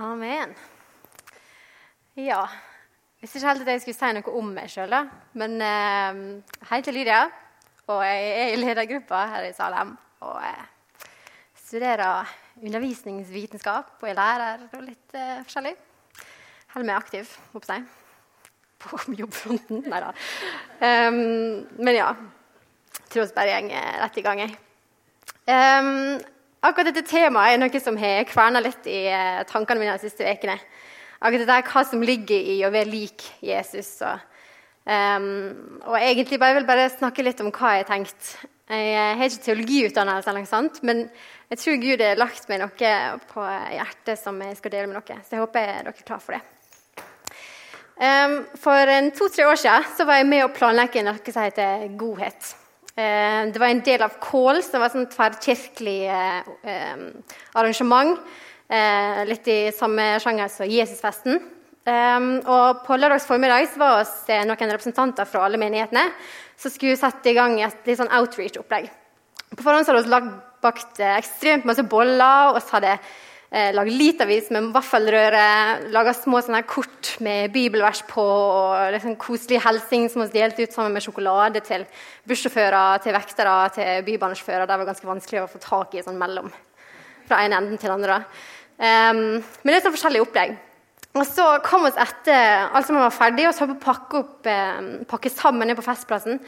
Amen. Ja Jeg visste ikke helt at jeg skulle si noe om meg sjøl, men eh, jeg heter Lydia, og jeg er i ledergruppa her i Salem. Og eh, studerer undervisningsvitenskap og er lærer og litt eh, forskjellig. Holder meg aktiv, håper jeg. På jobbfronten. Nei da. Um, men ja. Tror vi bare går rett i gang, jeg. Um, akkurat dette temaet er noe som har kverna litt i uh, tankene mine de siste ukene akkurat dette er hva som ligger i å være lik Jesus. Og, um, og egentlig bare, jeg vil bare snakke litt om hva jeg har tenkt. Jeg har ikke teologiutdannelse, men jeg tror Gud har lagt meg noe på hjertet som jeg skal dele med dere. Så jeg håper dere er klar for det. Um, for to-tre år siden var jeg med å planlegge noe som heter Godhet. Uh, det var en del av Kål, som var et tverrkirkelig uh, arrangement Eh, litt i samme sjanger som Jesusfesten. Um, og På lørdags formiddag var oss eh, noen representanter fra alle menighetene som skulle sette i gang et litt sånn outreach-opplegg. På forhånd hadde vi bakt eh, ekstremt masse boller. og så hadde eh, lage litervis med vaffelrøre. lage små sånne kort med bibelvers på og liksom koselig hilsen som vi delte ut sammen med sjokolade til bussjåfører, til vektere, til bybanesjåfører. Det var ganske vanskelig å få tak i sånn mellom fra en enden til den andre. Um, men det er så forskjellige opplegg. Og så kom vi etter alt som var ferdig, og så vi pakke, opp, eh, pakke sammen ned på Festplassen.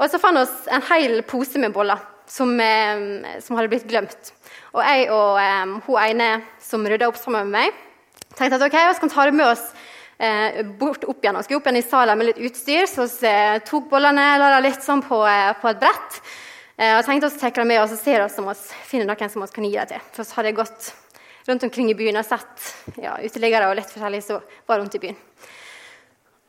Og så fant vi en hel pose med boller som, um, som hadde blitt glemt. Og jeg og hun ene som rydda opp sammen med meg, tenkte at ok, vi kan ta det med oss eh, bort opp igjen. Vi skulle opp igjen i salen med litt utstyr, så vi uh, tok bollene la det litt sånn på, på et brett. og tenkte oss å ta det med oss og oss om vi finner noen som vi kan gi det til. For så hadde jeg gått rundt omkring i byen og sett ja, uteliggere og litt forskjellig som var rundt i byen.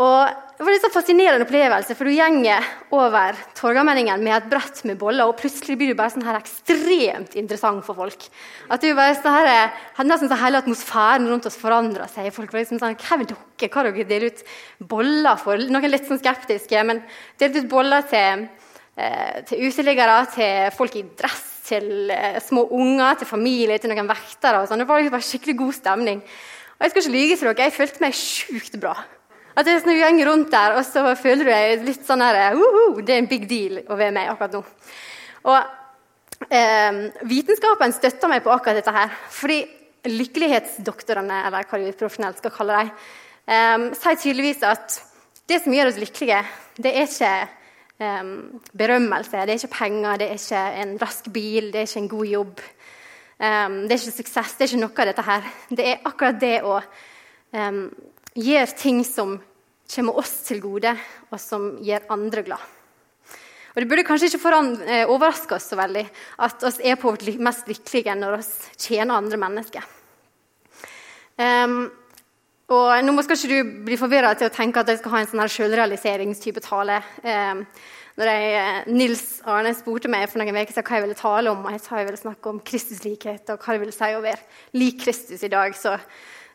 Og Det var en sånn fascinerende opplevelse, for du gjenger over Torgallmenningen med et brett med boller, og plutselig blir du bare sånn her ekstremt interessant for folk. At du bare så her, Nesten så hele atmosfæren rundt oss forandra seg. Folk var liksom sånn, Hvem er dere? Hva dere deler ut boller for? Noen litt sånn skeptiske, men delte ut boller til, eh, til uteliggere, til folk i dress til eh, små unger, til familie, til noen vektere. og sånn. Det var liksom skikkelig god stemning. Og jeg skal ikke lyge til dere, jeg følte meg sjukt bra. At jeg sånn, går rundt der, og så føler du deg litt sånn her, Det er en big deal å være med akkurat nå. Og eh, Vitenskapen støtter meg på akkurat dette her. fordi lykkelighetsdoktorene, eller hva vi profesjonelt skal kalle dem, eh, sier tydeligvis at det som gjør oss lykkelige, det er ikke eh, berømmelse. Det er ikke penger, det er ikke en rask bil, det er ikke en god jobb. Um, det er ikke suksess, det er ikke noe av dette her. Det er akkurat det å gjøre ting som kommer oss til gode, og som gjør andre glad. Og Det burde kanskje ikke eh, overraske oss så veldig at oss er på vårt mest lykkelige når vi tjener andre mennesker. Um, og nå skal ikke du bli forvirra til å tenke at jeg skal ha en sånn selvrealiseringstype tale. Um, når jeg, eh, Nils Arne spurte meg for noen uker siden hva jeg ville tale om, og jeg sa jeg ville snakke om Kristuslikhet og hva det ville si å være lik Kristus i dag, så,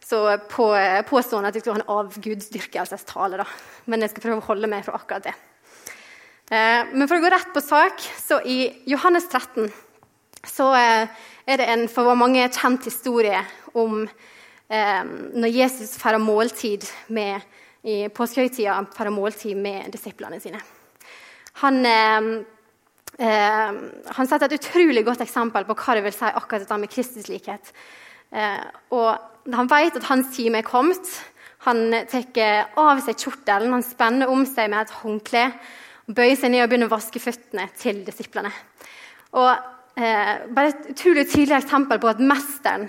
så på, eh, påstående at jeg skulle ha en avgudsdyrkelsestale. Da. Men jeg skal prøve å holde meg fra akkurat det. Eh, men for å gå rett på sak, så i Johannes 13 så eh, er det en for mange kjent historie om eh, når Jesus feirer måltid med, i påskehøytida feirer måltid med disiplene sine. Han, eh, eh, han, setter et utrolig godt eksempel på hva det vil si akkurat dette med Kristuslikhet. Eh, og han vet at hans time er kommet. Han tar av seg kjortelen, han spenner om seg med et håndkle. Bøyer seg ned og begynner å vaske føttene til disiplene. Og eh, bare Et utrolig tydelig eksempel på at mesteren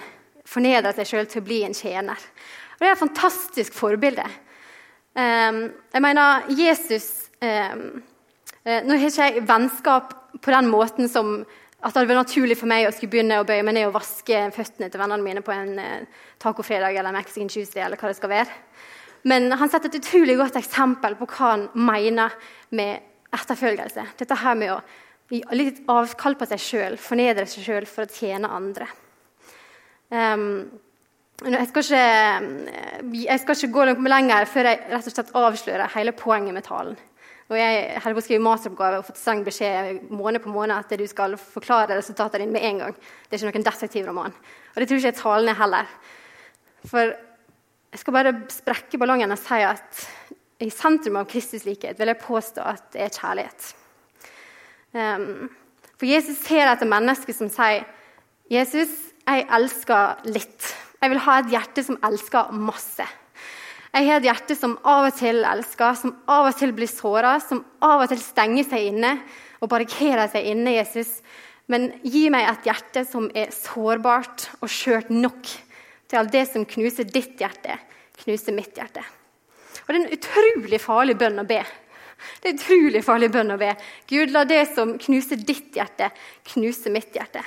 fornedrer seg sjøl til å bli en tjener. Og Det er et fantastisk forbilde. Eh, jeg mener, Jesus eh, Nå har ikke jeg vennskap på den måten som at det hadde vært naturlig for meg å skulle begynne å bøye meg ned og vaske føttene til vennene mine på en uh, tacofredag eller Mexican Tuesday. eller hva det skal være. Men han setter et utrolig godt eksempel på hva han mener med etterfølgelse. Dette her med å gi litt avkall på seg sjøl, fornedre seg sjøl for å tjene andre. Um, jeg, skal ikke, eh, jeg skal ikke gå lenger før jeg rett og slett avslører hele poenget med talen. Og jeg holder på å skrive masteroppgave og fått streng beskjed måned på måned at du skal forklare resultatene dine med en gang. Det er ikke noen detektivroman. Og det tror ikke jeg er er heller. For jeg skal bare sprekke ballongen og si at i sentrum av Kristus likhet vil jeg påstå at det er kjærlighet. Um, for Jesus ser etter mennesker som sier Jesus, jeg elsker litt. Jeg vil ha et hjerte som elsker masse. Jeg har et hjerte som av og til elsker, som av og til blir såra, som av og til stenger seg inne og barrikerer seg inne, Jesus. Men gi meg et hjerte som er sårbart og skjørt nok til at det som knuser ditt hjerte, knuser mitt hjerte. Og Det er en utrolig farlig bønn å be. Det er en utrolig farlig bønn å be. Gud, la det som knuser ditt hjerte, knuse mitt hjerte.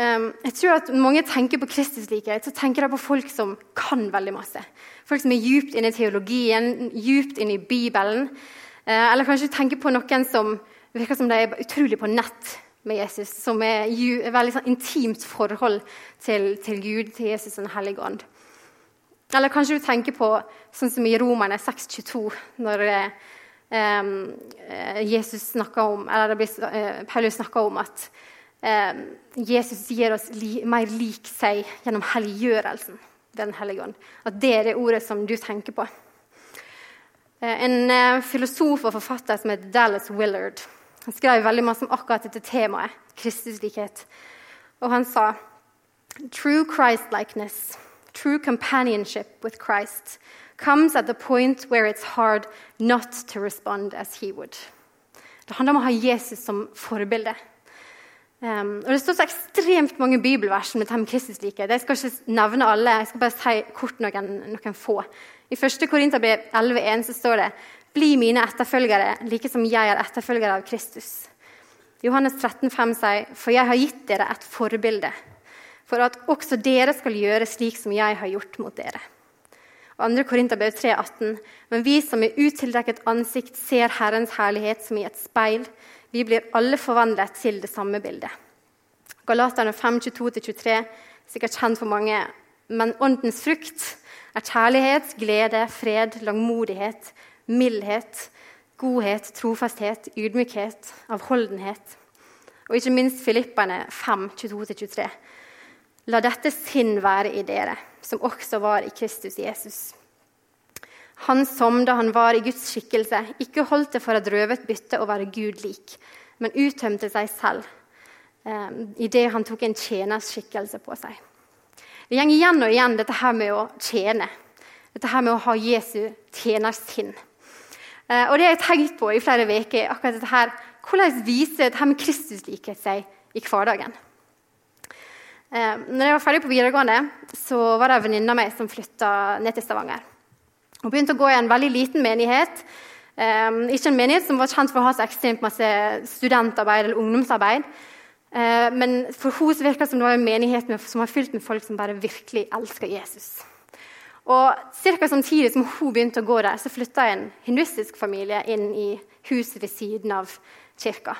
Um, jeg tror at Mange tenker på Kristuslikhet så tenker de på folk som kan veldig masse. Folk som er djupt inne i teologien, djupt inne i Bibelen. Uh, eller kanskje tenker på noen som virker som de er utrolig på nett med Jesus. Som er et veldig sånn intimt forhold til, til, Gud, til Jesus og Den hellige ånd. Eller kanskje du tenker på sånn som i Romerne 6,22, når um, Jesus om, eller blir, uh, Paulus snakker om at eh, Jesus gir oss li, mer lik seg gjennom helliggjørelsen. Den hellige ånd. At det er det ordet som du tenker på. Eh, en eh, filosof og forfatter som heter Dallas Willard han skrev veldig masse om akkurat dette temaet, Kristuslikhet. Og han sa True Christ-likeness True companionship with Christ comes at the point where it's hard not to respond as he would. Det handler om å ha Jesus som forbilde. Um, og Det står så ekstremt mange bibelvers med dette med Kristuslikhet. Jeg skal ikke nevne alle, jeg skal bare si kort noen, noen få. I 1. Korinterbrev 11,1 så står det Bli mine etterfølgere, like som jeg er etterfølger av Kristus. Johannes 13, 5 sier, For jeg har gitt dere et forbilde for at også dere skal gjøre slik som jeg har gjort mot dere. Og 2. Korinterbrev 3,18.: Men vi som med utildekket ansikt ser Herrens herlighet som i et speil, vi blir alle forvandlet til det samme bildet. Galaterne 5.22-23, sikkert kjent for mange. Men åndens frukt er kjærlighet, glede, fred, langmodighet, mildhet, godhet, trofasthet, ydmykhet, avholdenhet. Og ikke minst Filippene 5, 22-23. La dette sinn være i dere, som også var i Kristus Jesus. Han som, da han var i Guds skikkelse, ikke holdt det for et røvet bytte å være Gud lik, men uttømte seg selv eh, idet han tok en tjeners skikkelse på seg. Det går igjen og igjen dette her med å tjene. Dette her med å ha Jesu tjenersinn. Eh, og det har jeg tenkt på i flere uker. akkurat dette her, Hvordan viser dette med Kristuslikhet seg i hverdagen? Eh, når jeg var ferdig på videregående, så var det en venninne av meg som flytta ned til Stavanger. Hun begynte å gå i en veldig liten menighet. Um, ikke en menighet som var kjent for å ha så ekstremt masse studentarbeid eller ungdomsarbeid. Uh, men for henne virka det som det var en menighet med, som var fylt med folk som bare virkelig elska Jesus. Og Ca. samtidig som hun begynte å gå der, så flytta en hinduistisk familie inn i huset ved siden av kirka.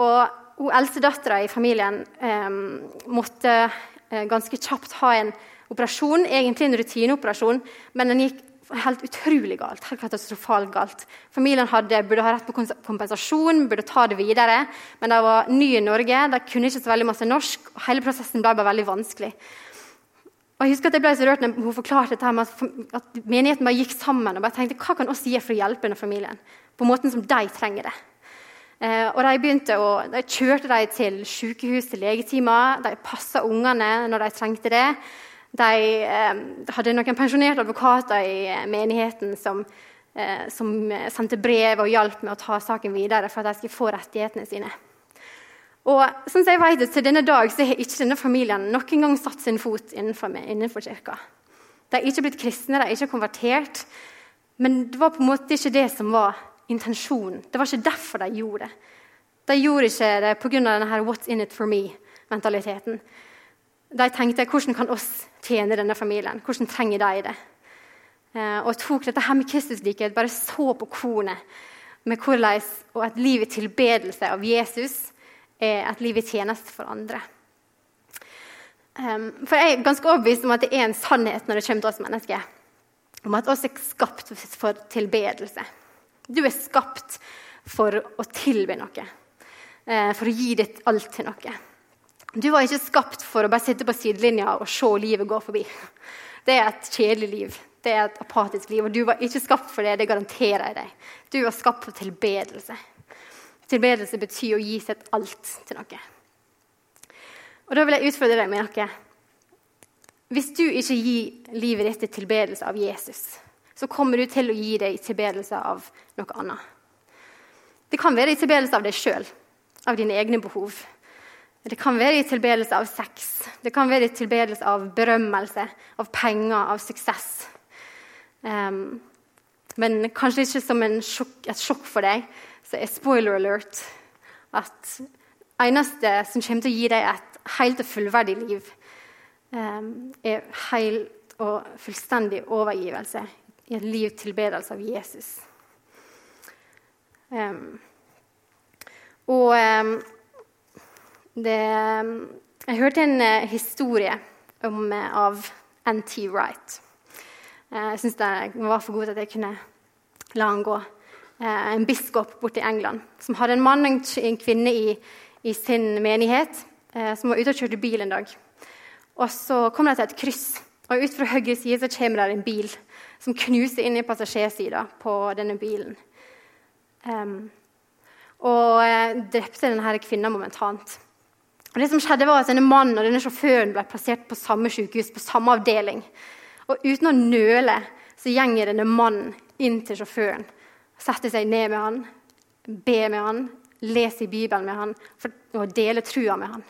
Og hun eldstedattera i familien um, måtte uh, ganske kjapt ha en operasjon, egentlig en rutineoperasjon, men den gikk helt utrolig galt. helt katastrofalt galt. Familien hadde, burde ha rett på kompensasjon, burde ta det videre. Men de var nye i Norge, de kunne ikke så veldig masse norsk. og Hele prosessen ble bare veldig vanskelig. Og jeg husker at jeg ble så rørt når hun forklarte dette med at, at menigheten bare gikk sammen. og bare tenkte, Hva kan oss gjøre for å hjelpe denne familien på måten som de trenger det? Eh, og de, begynte å, de kjørte dem til sykehus, til legetimer. De passa ungene når de trengte det. De eh, hadde noen pensjonerte advokater i eh, menigheten som, eh, som, sendte brev og hjalp med å ta saken videre for at de skulle få rettighetene sine. Og som jeg vet Til denne dag så har ikke denne familien noen gang satt sin fot innenfor, innenfor kirka. De er ikke blitt kristne, de er ikke konvertert. Men det var på en måte ikke det som var intensjonen. Det var ikke derfor de gjorde det. De gjorde ikke det pga. 'what's in it for me'-mentaliteten. De tenkte 'hvordan kan oss tjene denne familien'? Hvordan trenger de det? Eh, og tok dette her med Kristuslikhet, bare så på kornet med hvordan og et liv i tilbedelse av Jesus er et liv i tjeneste for andre. For Jeg er ganske overbevist om at det er en sannhet når det kommer til oss mennesker. Om at oss er skapt for tilbedelse. Du er skapt for å tilby noe, eh, for å gi ditt alt til noe. Du var ikke skapt for å bare sitte på sidelinja og se livet gå forbi. Det er et kjedelig liv. Det er et apatisk liv. Og du var ikke skapt for det. Det garanterer jeg deg. Du var skapt for tilbedelse. Tilbedelse betyr å gi sitt alt til noe. Og da vil jeg utfordre deg med noe. Hvis du ikke gir livet ditt til tilbedelse av Jesus, så kommer du til å gi deg tilbedelse av noe annet. Det kan være tilbedelse av deg sjøl, av dine egne behov. Det kan være i tilbedelse av sex, det kan være i tilbedelse av berømmelse, av penger, av suksess. Um, men kanskje ikke som sjokk, et sjokk for deg, så er spoiler alert at eneste som kommer til å gi deg et helt og fullverdig liv, um, er helt og fullstendig overgivelse i et liv tilbedelse av Jesus. Um, og det, jeg hørte en uh, historie om, uh, av N.T. Wright. Uh, jeg syns den var for god til at jeg kunne la han gå. en biskop borte i England som hadde en mann og en kvinne i, i sin menighet som var ute og kjørte bil en dag. Og Så kom de til et kryss, og ut fra høyre side så kommer det en bil som knuser inn i passasjersida på denne bilen. Um, og drepte denne kvinnen momentant. Og det som skjedde var at denne Mannen og denne sjåføren ble plassert på samme sykehus, på samme avdeling. Og uten å nøle så gjenger denne mannen inn til sjåføren. Setter seg ned med han, ber med han, leser i Bibelen med han og deler trua med han.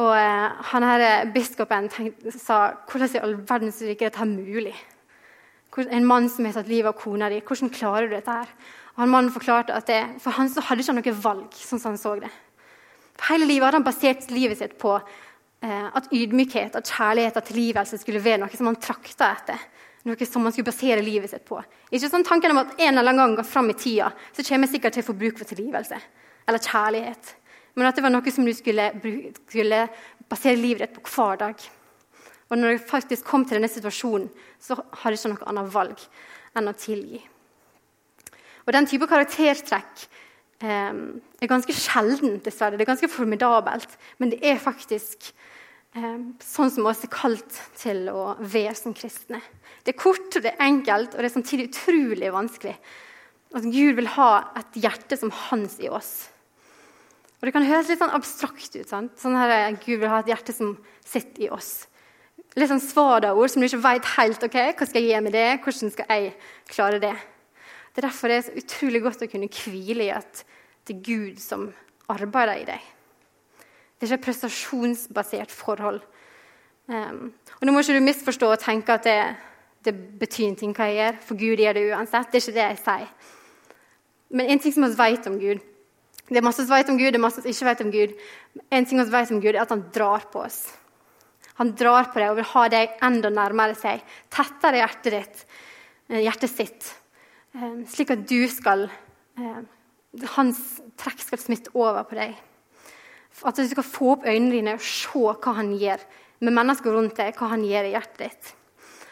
Og eh, han her Biskopen tenkte, sa hvordan i all verdens rike er dette mulig? En mann som har tatt livet av kona di, hvordan klarer du dette? her? Og han Mannen forklarte at det, for han så hadde ikke noe valg. sånn som han så det. Hele livet hadde han basert livet sitt på eh, at ydmykhet at kjærlighet og tilgivelse skulle være noe som han trakta etter. Noe som han skulle basere livet sitt på. Ikke sånn tanken om at en eller annen gang fram i tida så kommer jeg sikkert til å få bruk for tilgivelse eller kjærlighet. Men at det var noe som du skulle, skulle basere livet ditt på hver dag. Og når du faktisk kom til denne situasjonen, så hadde jeg ikke noe annet valg enn å tilgi. Og Den type karaktertrekk um, er ganske sjelden, dessverre. Det er ganske formidabelt. Men det er faktisk um, sånn som oss er kalt til å være som kristne. Det er kort, det er enkelt, og det er samtidig utrolig vanskelig. At Gud vil ha et hjerte som hans i oss. Og Det kan høres litt sånn abstrakt ut. Sant? Sånn her, Gud vil ha et hjerte som sitter i oss. Litt sånn svada-ord som du ikke veit helt ok, hva skal jeg gjøre med det. Hvordan skal jeg klare det? Det er derfor det er så utrolig godt å kunne hvile i at det er Gud som arbeider i deg. Det er ikke et prestasjonsbasert forhold. Um, og Nå må ikke du misforstå og tenke at det, det betyr ingenting hva jeg gjør, for Gud gjør det uansett. Det er ikke det jeg sier. Men en ting som vi vet om Gud Det er masse som vet om Gud, det er masse som ikke vet om Gud. En ting vi vet om Gud, er at han drar på oss. Han drar på deg og vil ha deg enda nærmere seg, tettere hjertet ditt, eh, hjertet sitt. Eh, slik at du skal eh, Hans trekk skal smitte over på deg. At du skal få opp øynene dine og se hva han gjør med mennesker rundt deg. hva han gjør i hjertet ditt.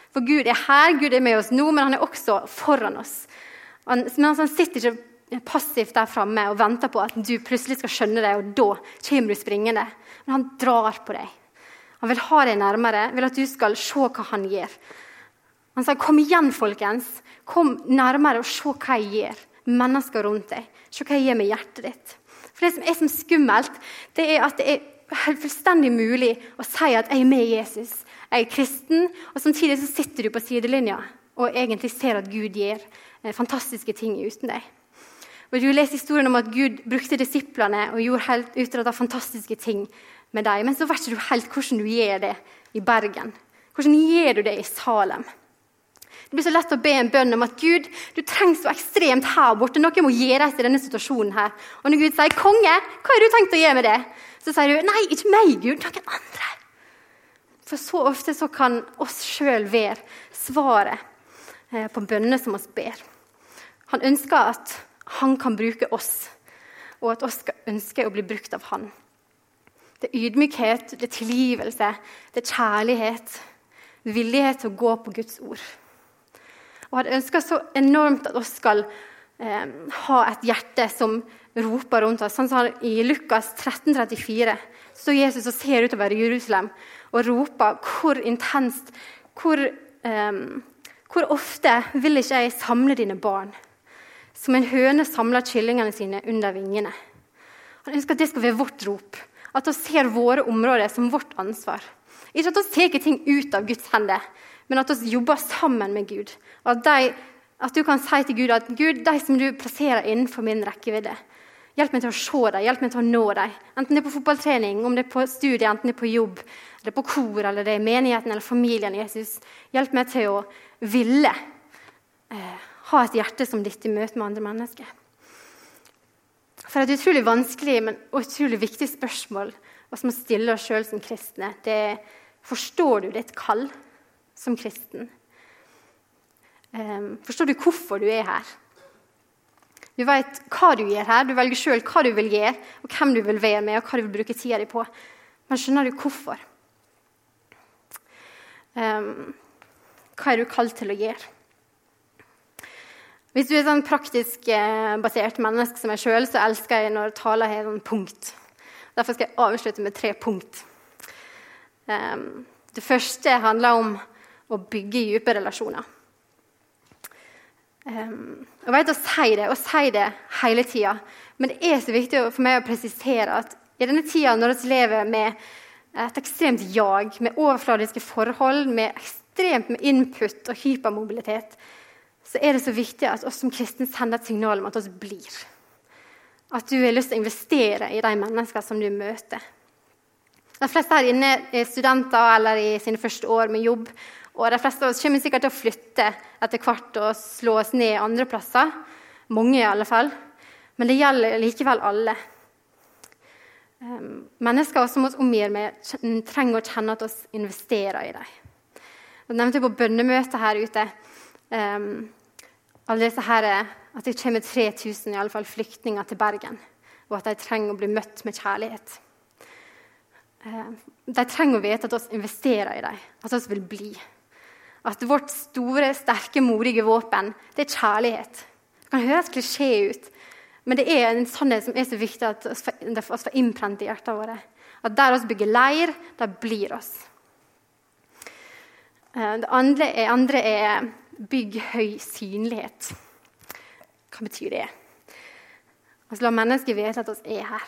For Gud er her, Gud er med oss nå, men han er også foran oss. Han, men han sitter ikke passivt der framme og venter på at du plutselig skal skjønne det, og da kommer du springende. Men han drar på deg. Han vil ha deg nærmere, vil at du skal se hva han gjør. Han sa, 'Kom igjen, folkens. Kom nærmere og se hva jeg gjør. Mennesker rundt deg. Se hva jeg gjør med hjertet ditt. For Det som er som skummelt, det er at det er helt fullstendig mulig å si at jeg er med Jesus. Jeg er kristen, og samtidig så sitter du på sidelinja og egentlig ser at Gud gjør eh, fantastiske ting uten deg. Og Du leser historien om at Gud brukte disiplene og gjorde helt utretta fantastiske ting med dem. Men så vet ikke du helt hvordan du gjør det i Bergen. Hvordan gjør du det i Salem? Det blir så lett å be en bønn om at Gud, du trenger så ekstremt her borte. Noe må gjøres i denne situasjonen her. Og når Gud sier 'konge', hva har du tenkt å gjøre med det? Så sier du 'nei, ikke meg, Gud, noen andre'. For så ofte så kan oss sjøl være svaret eh, på bønnene som oss ber. Han ønsker at han kan bruke oss, og at oss skal ønske å bli brukt av han. Det er ydmykhet, det er tilgivelse, det er kjærlighet. Villighet til å gå på Guds ord. Og han ønsker så enormt at oss skal eh, ha et hjerte som roper rundt oss. Sånn som I Lukas 13, 34 står Jesus og ser utover Jerusalem og roper hvor intenst, hvor, eh, hvor ofte vil ikke jeg samle dine barn? Som en høne samler kyllingene sine under vingene. Han ønsker at det skal være vårt rop. At vi ser våre områder som vårt ansvar. Ikke at vi tar ting ut av Guds hender, men at vi jobber sammen med Gud. Og at, de, at du kan si til Gud at Gud, de som du plasserer innenfor min rekkevidde, hjelp meg til å se dem, hjelp meg til å nå dem. Enten det er på fotballtrening, om det er på studie, enten det er på jobb, eller på kor, eller det er menigheten eller familien Jesus. Hjelp meg til å ville eh, ha et hjerte som ditt i møte med andre mennesker. For Et utrolig vanskelig men utrolig viktig spørsmål som vi stiller oss sjøl som kristne, det er forstår du ditt kall som kristen. Um, forstår du hvorfor du er her? Du vet hva du gjør her, du velger sjøl hva du vil gjøre, og hvem du vil være med, og hva du vil bruke tida di på. Men skjønner du hvorfor? Um, hva er du kalt til å gjøre? Hvis du er sånn praktisk eh, basert menneske som meg sjøl, så elsker jeg når taler har sånn punkt. Derfor skal jeg avslutte med tre punkt. Um, det første handler om å bygge dype relasjoner. Jeg vet å si det, og si det hele tida, men det er så viktig for meg å presisere at i denne tida når vi lever med et ekstremt jag, med overfladiske forhold, med ekstremt med input og hypermobilitet, så er det så viktig at oss som kristne sender et signal om at oss blir. At du har lyst til å investere i de menneskene som du møter. De fleste her inne er studenter eller i sine første år med jobb. Og de fleste av oss kommer sikkert til å flytte etter hvert og slå oss ned andre plasser. Mange i alle fall. Men det gjelder likevel alle. Mennesker som vi omgir med, trenger å kjenne at vi investerer i dem. Jeg nevnte på bønnemøtet her ute alle disse her, at det kommer 3000 i alle fall, flyktninger til Bergen, og at de trenger å bli møtt med kjærlighet. De trenger å vite at vi investerer i dem, at vi vil bli. At vårt store, sterke, modige våpen det er kjærlighet. Det kan høres klisjé ut, men det er en sannhet som er så viktig at vi får innprent i hjertene våre. At der vi bygger leir, der blir oss. Eh, det andre er, andre er Bygg høy synlighet. Hva betyr det? Altså, la mennesker vite at vi er her.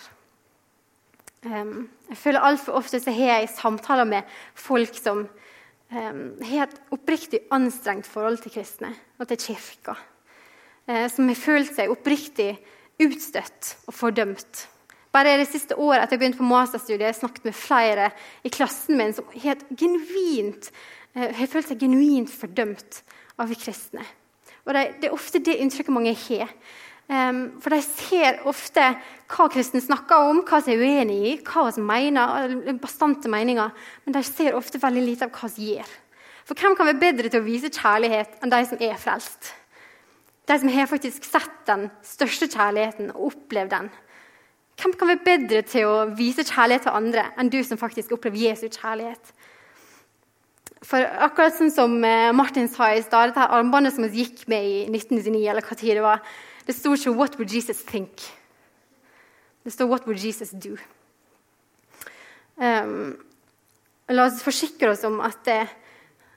Um, jeg føler Altfor ofte så har jeg samtaler med folk som har et oppriktig anstrengt forhold til kristne og til kirka. Uh, som har følt seg oppriktig utstøtt og fordømt. Bare det siste året etter jeg begynte på masterstudiet, jeg snakket med flere i klassen min som helt genuint, uh, har følt seg genuint fordømt av kristne. Og det, er ofte det inntrykket mange har. Um, for de ser ofte hva kristne snakker om, hva de er uenig i, hva vi mener, bastante meninger, men de ser ofte veldig lite av hva vi gjør. For hvem kan være bedre til å vise kjærlighet enn de som er frelst? De som har faktisk sett den største kjærligheten og opplevd den. Hvem kan være bedre til å vise kjærlighet til andre enn du som faktisk opplever Jesu kjærlighet? For akkurat sånn som eh, Martin sa i stad, dette armbåndet som vi gikk med i 1999, eller hva tid det var, det sto ikke 'What would Jesus think?' Det står 'What would Jesus do?' Um, la oss forsikre oss om at det,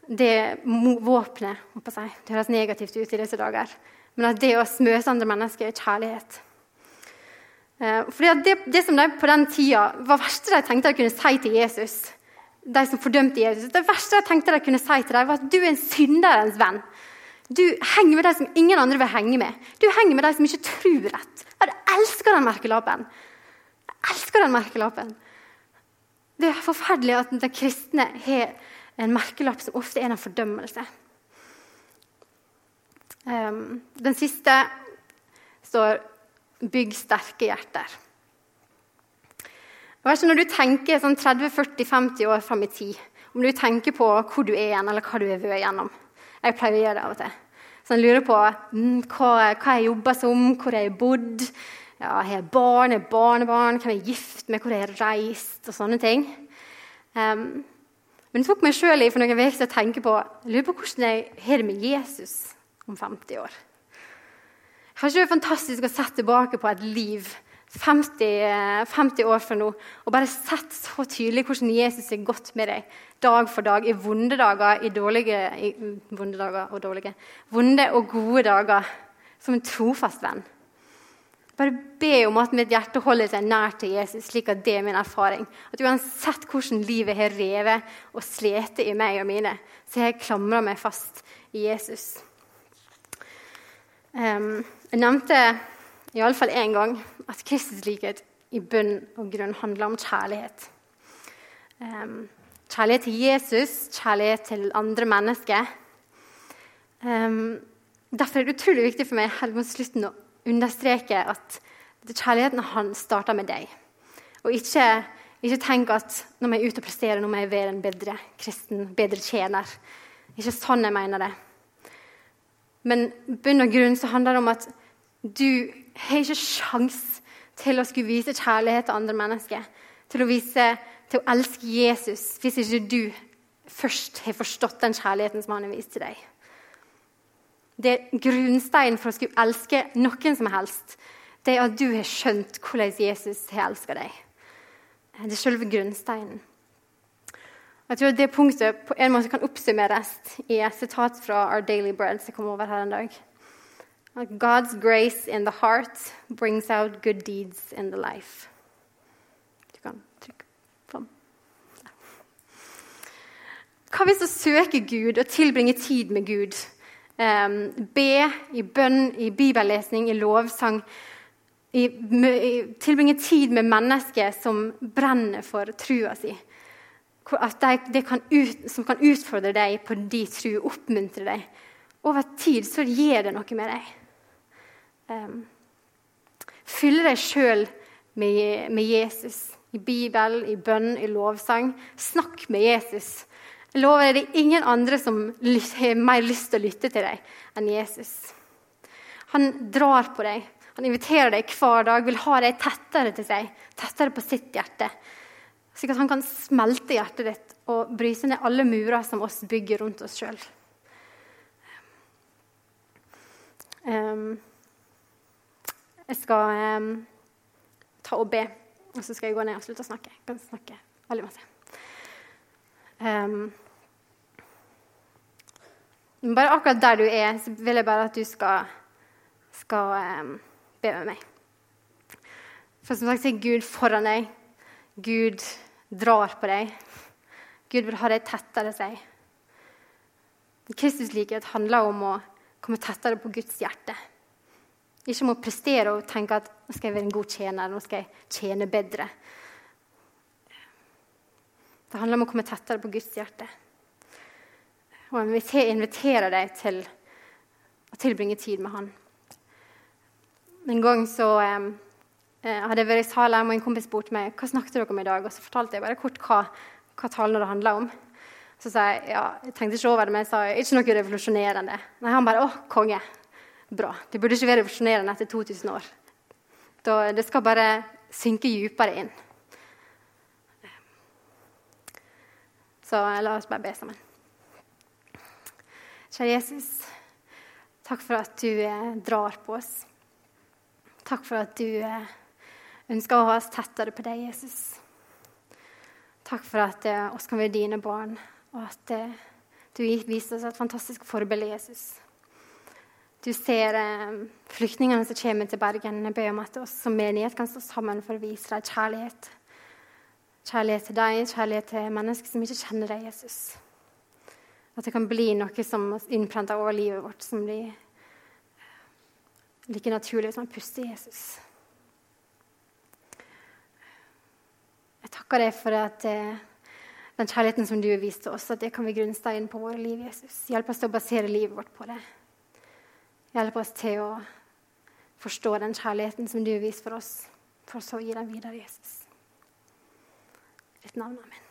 det våpenet si, Det høres negativt ut i disse dager, men at det å møte andre mennesker er kjærlighet. Uh, fordi det, det, som de på den tida var verste de tenkte de kunne si til Jesus, de som fordømte Jesus. Det verste jeg tenkte de kunne si til dem, var at du er en synderens venn. Du henger med de som ingen andre vil henge med. Du henger med de som ikke tror rett. Jeg elsker den merkelappen. Jeg elsker den merkelappen. Det er forferdelig at de kristne har en merkelapp som ofte er en fordømmelse. Um, den siste står 'bygg sterke hjerter'. Ikke, Når du tenker sånn 30-40-50 år fram i tid, om du tenker på hvor du er igjen, eller hva du har vært gjennom Jeg pleier å gjøre det av og til. Så jeg lurer på mm, hva, hva jeg jobber som, hvor jeg har bodd. Ja, har barn, jeg har barnebarn, hvem jeg er gift med, hvor jeg har reist og sånne ting. Um, men det tok meg sjøl for noen uker å tenke på jeg lurer på hvordan jeg har det med Jesus om 50 år. Ikke det fantastisk å se tilbake på et liv 50, 50 år fra nå og bare sett så tydelig hvordan Jesus er godt med deg dag for dag, i vonde dager, i dårlige i, vonde dager og dårlige, vonde og gode dager, som en trofast venn. Bare be om at mitt hjerte holder seg nær til Jesus, slik at det er min erfaring. At uansett hvordan livet har revet og slitt i meg og mine, så har jeg klamra meg fast i Jesus. Um, jeg nevnte iallfall én gang at Kristus likhet i bunn og grunn handler om kjærlighet. Um, kjærlighet til Jesus, kjærlighet til andre mennesker. Um, derfor er det utrolig viktig for meg helt mot slutten å understreke at kjærligheten han starter med deg. Og ikke, ikke tenk at når vi er ute og presterer, nå må jeg være en bedre kristen, bedre tjener. Ikke sånn jeg mener det. Men bunn og grunn så handler det om at du har ikke sjans til å skulle vise kjærlighet til andre mennesker. Til å, vise, til å elske Jesus hvis ikke du først har forstått den kjærligheten som han har vist til deg. Det er grunnsteinen for å skulle elske noen som helst. Det er at du har skjønt hvordan Jesus har elsket deg. Det er selve grunnsteinen. Jeg tror Det punktet på en måte kan oppsummeres i et sitat fra Our Daily Bread som kom over her en dag. God's grace in the heart brings out good deeds in the life. Du kan trykke fram. Hva hvis å søke Gud og tilbringe tid med Gud be i bønn, i bibellesning, i lovsang. I, tilbringe tid med mennesker som brenner for trua si. De, de kan ut, som kan utfordre deg på din tru, oppmuntre deg. Over tid så gir det noe med deg. Fylle deg sjøl med, med Jesus. I Bibel, i bønn, i lovsang. Snakk med Jesus. Jeg lover deg, det er ingen andre som har mer lyst til å lytte til deg enn Jesus. Han drar på deg, han inviterer deg hver dag, vil ha deg tettere til seg, tettere på sitt hjerte. Slik at han kan smelte hjertet ditt og bryte ned alle murer som oss bygger rundt oss sjøl. Um, jeg skal um, ta og be, og så skal jeg gå ned og slutte å snakke. Jeg kan snakke veldig masse. Um, bare akkurat der du er, så vil jeg bare at du skal, skal um, be med meg. For som sagt er Gud foran deg. Gud drar på deg. Gud vil ha deg tettere seg. Kristuslikhet handler om å komme tettere på Guds hjerte. Ikke om å prestere og tenke at nå skal jeg være en god tjener, nå skal jeg tjene bedre. Det handler om å komme tettere på Guds hjerte og inviterer deg til å tilbringe tid med han. En gang så eh, hadde jeg vært i Salem, og en kompis spurte meg hva snakket dere om i dag. Og så fortalte jeg bare kort hva, hva talen det handla om. Så sa jeg ja, jeg tenkte ikke over det, men jeg sa ikke noe revolusjonerende. Nei, Han bare å, konge. Bra. Det burde ikke være revolusjonerende etter 2000 år. Da, det skal bare synke dypere inn. Så la oss bare be sammen. Kjære Jesus, takk for at du eh, drar på oss. Takk for at du eh, ønsker å ha oss tettere på deg, Jesus. Takk for at eh, oss kan være dine barn, og at du viser oss et fantastisk forbilde, Jesus. Du ser flyktningene som kommer til Bergen. Ber om at oss som menighet kan stå sammen for å vise deg kjærlighet. Kjærlighet til deg, kjærlighet til mennesker som ikke kjenner deg, Jesus. At det kan bli noe som innprenter over livet vårt, som blir like naturlig som å puste i Jesus. Jeg takker deg for at eh, den kjærligheten som du har vist oss, at det kan bli grunnsteinen på våre liv. Jesus. Hjelp oss til å basere livet vårt på det. Hjelp oss til å forstå den kjærligheten som du har vist for oss, for så å gi den videre, Jesus. Ditt navn, amen.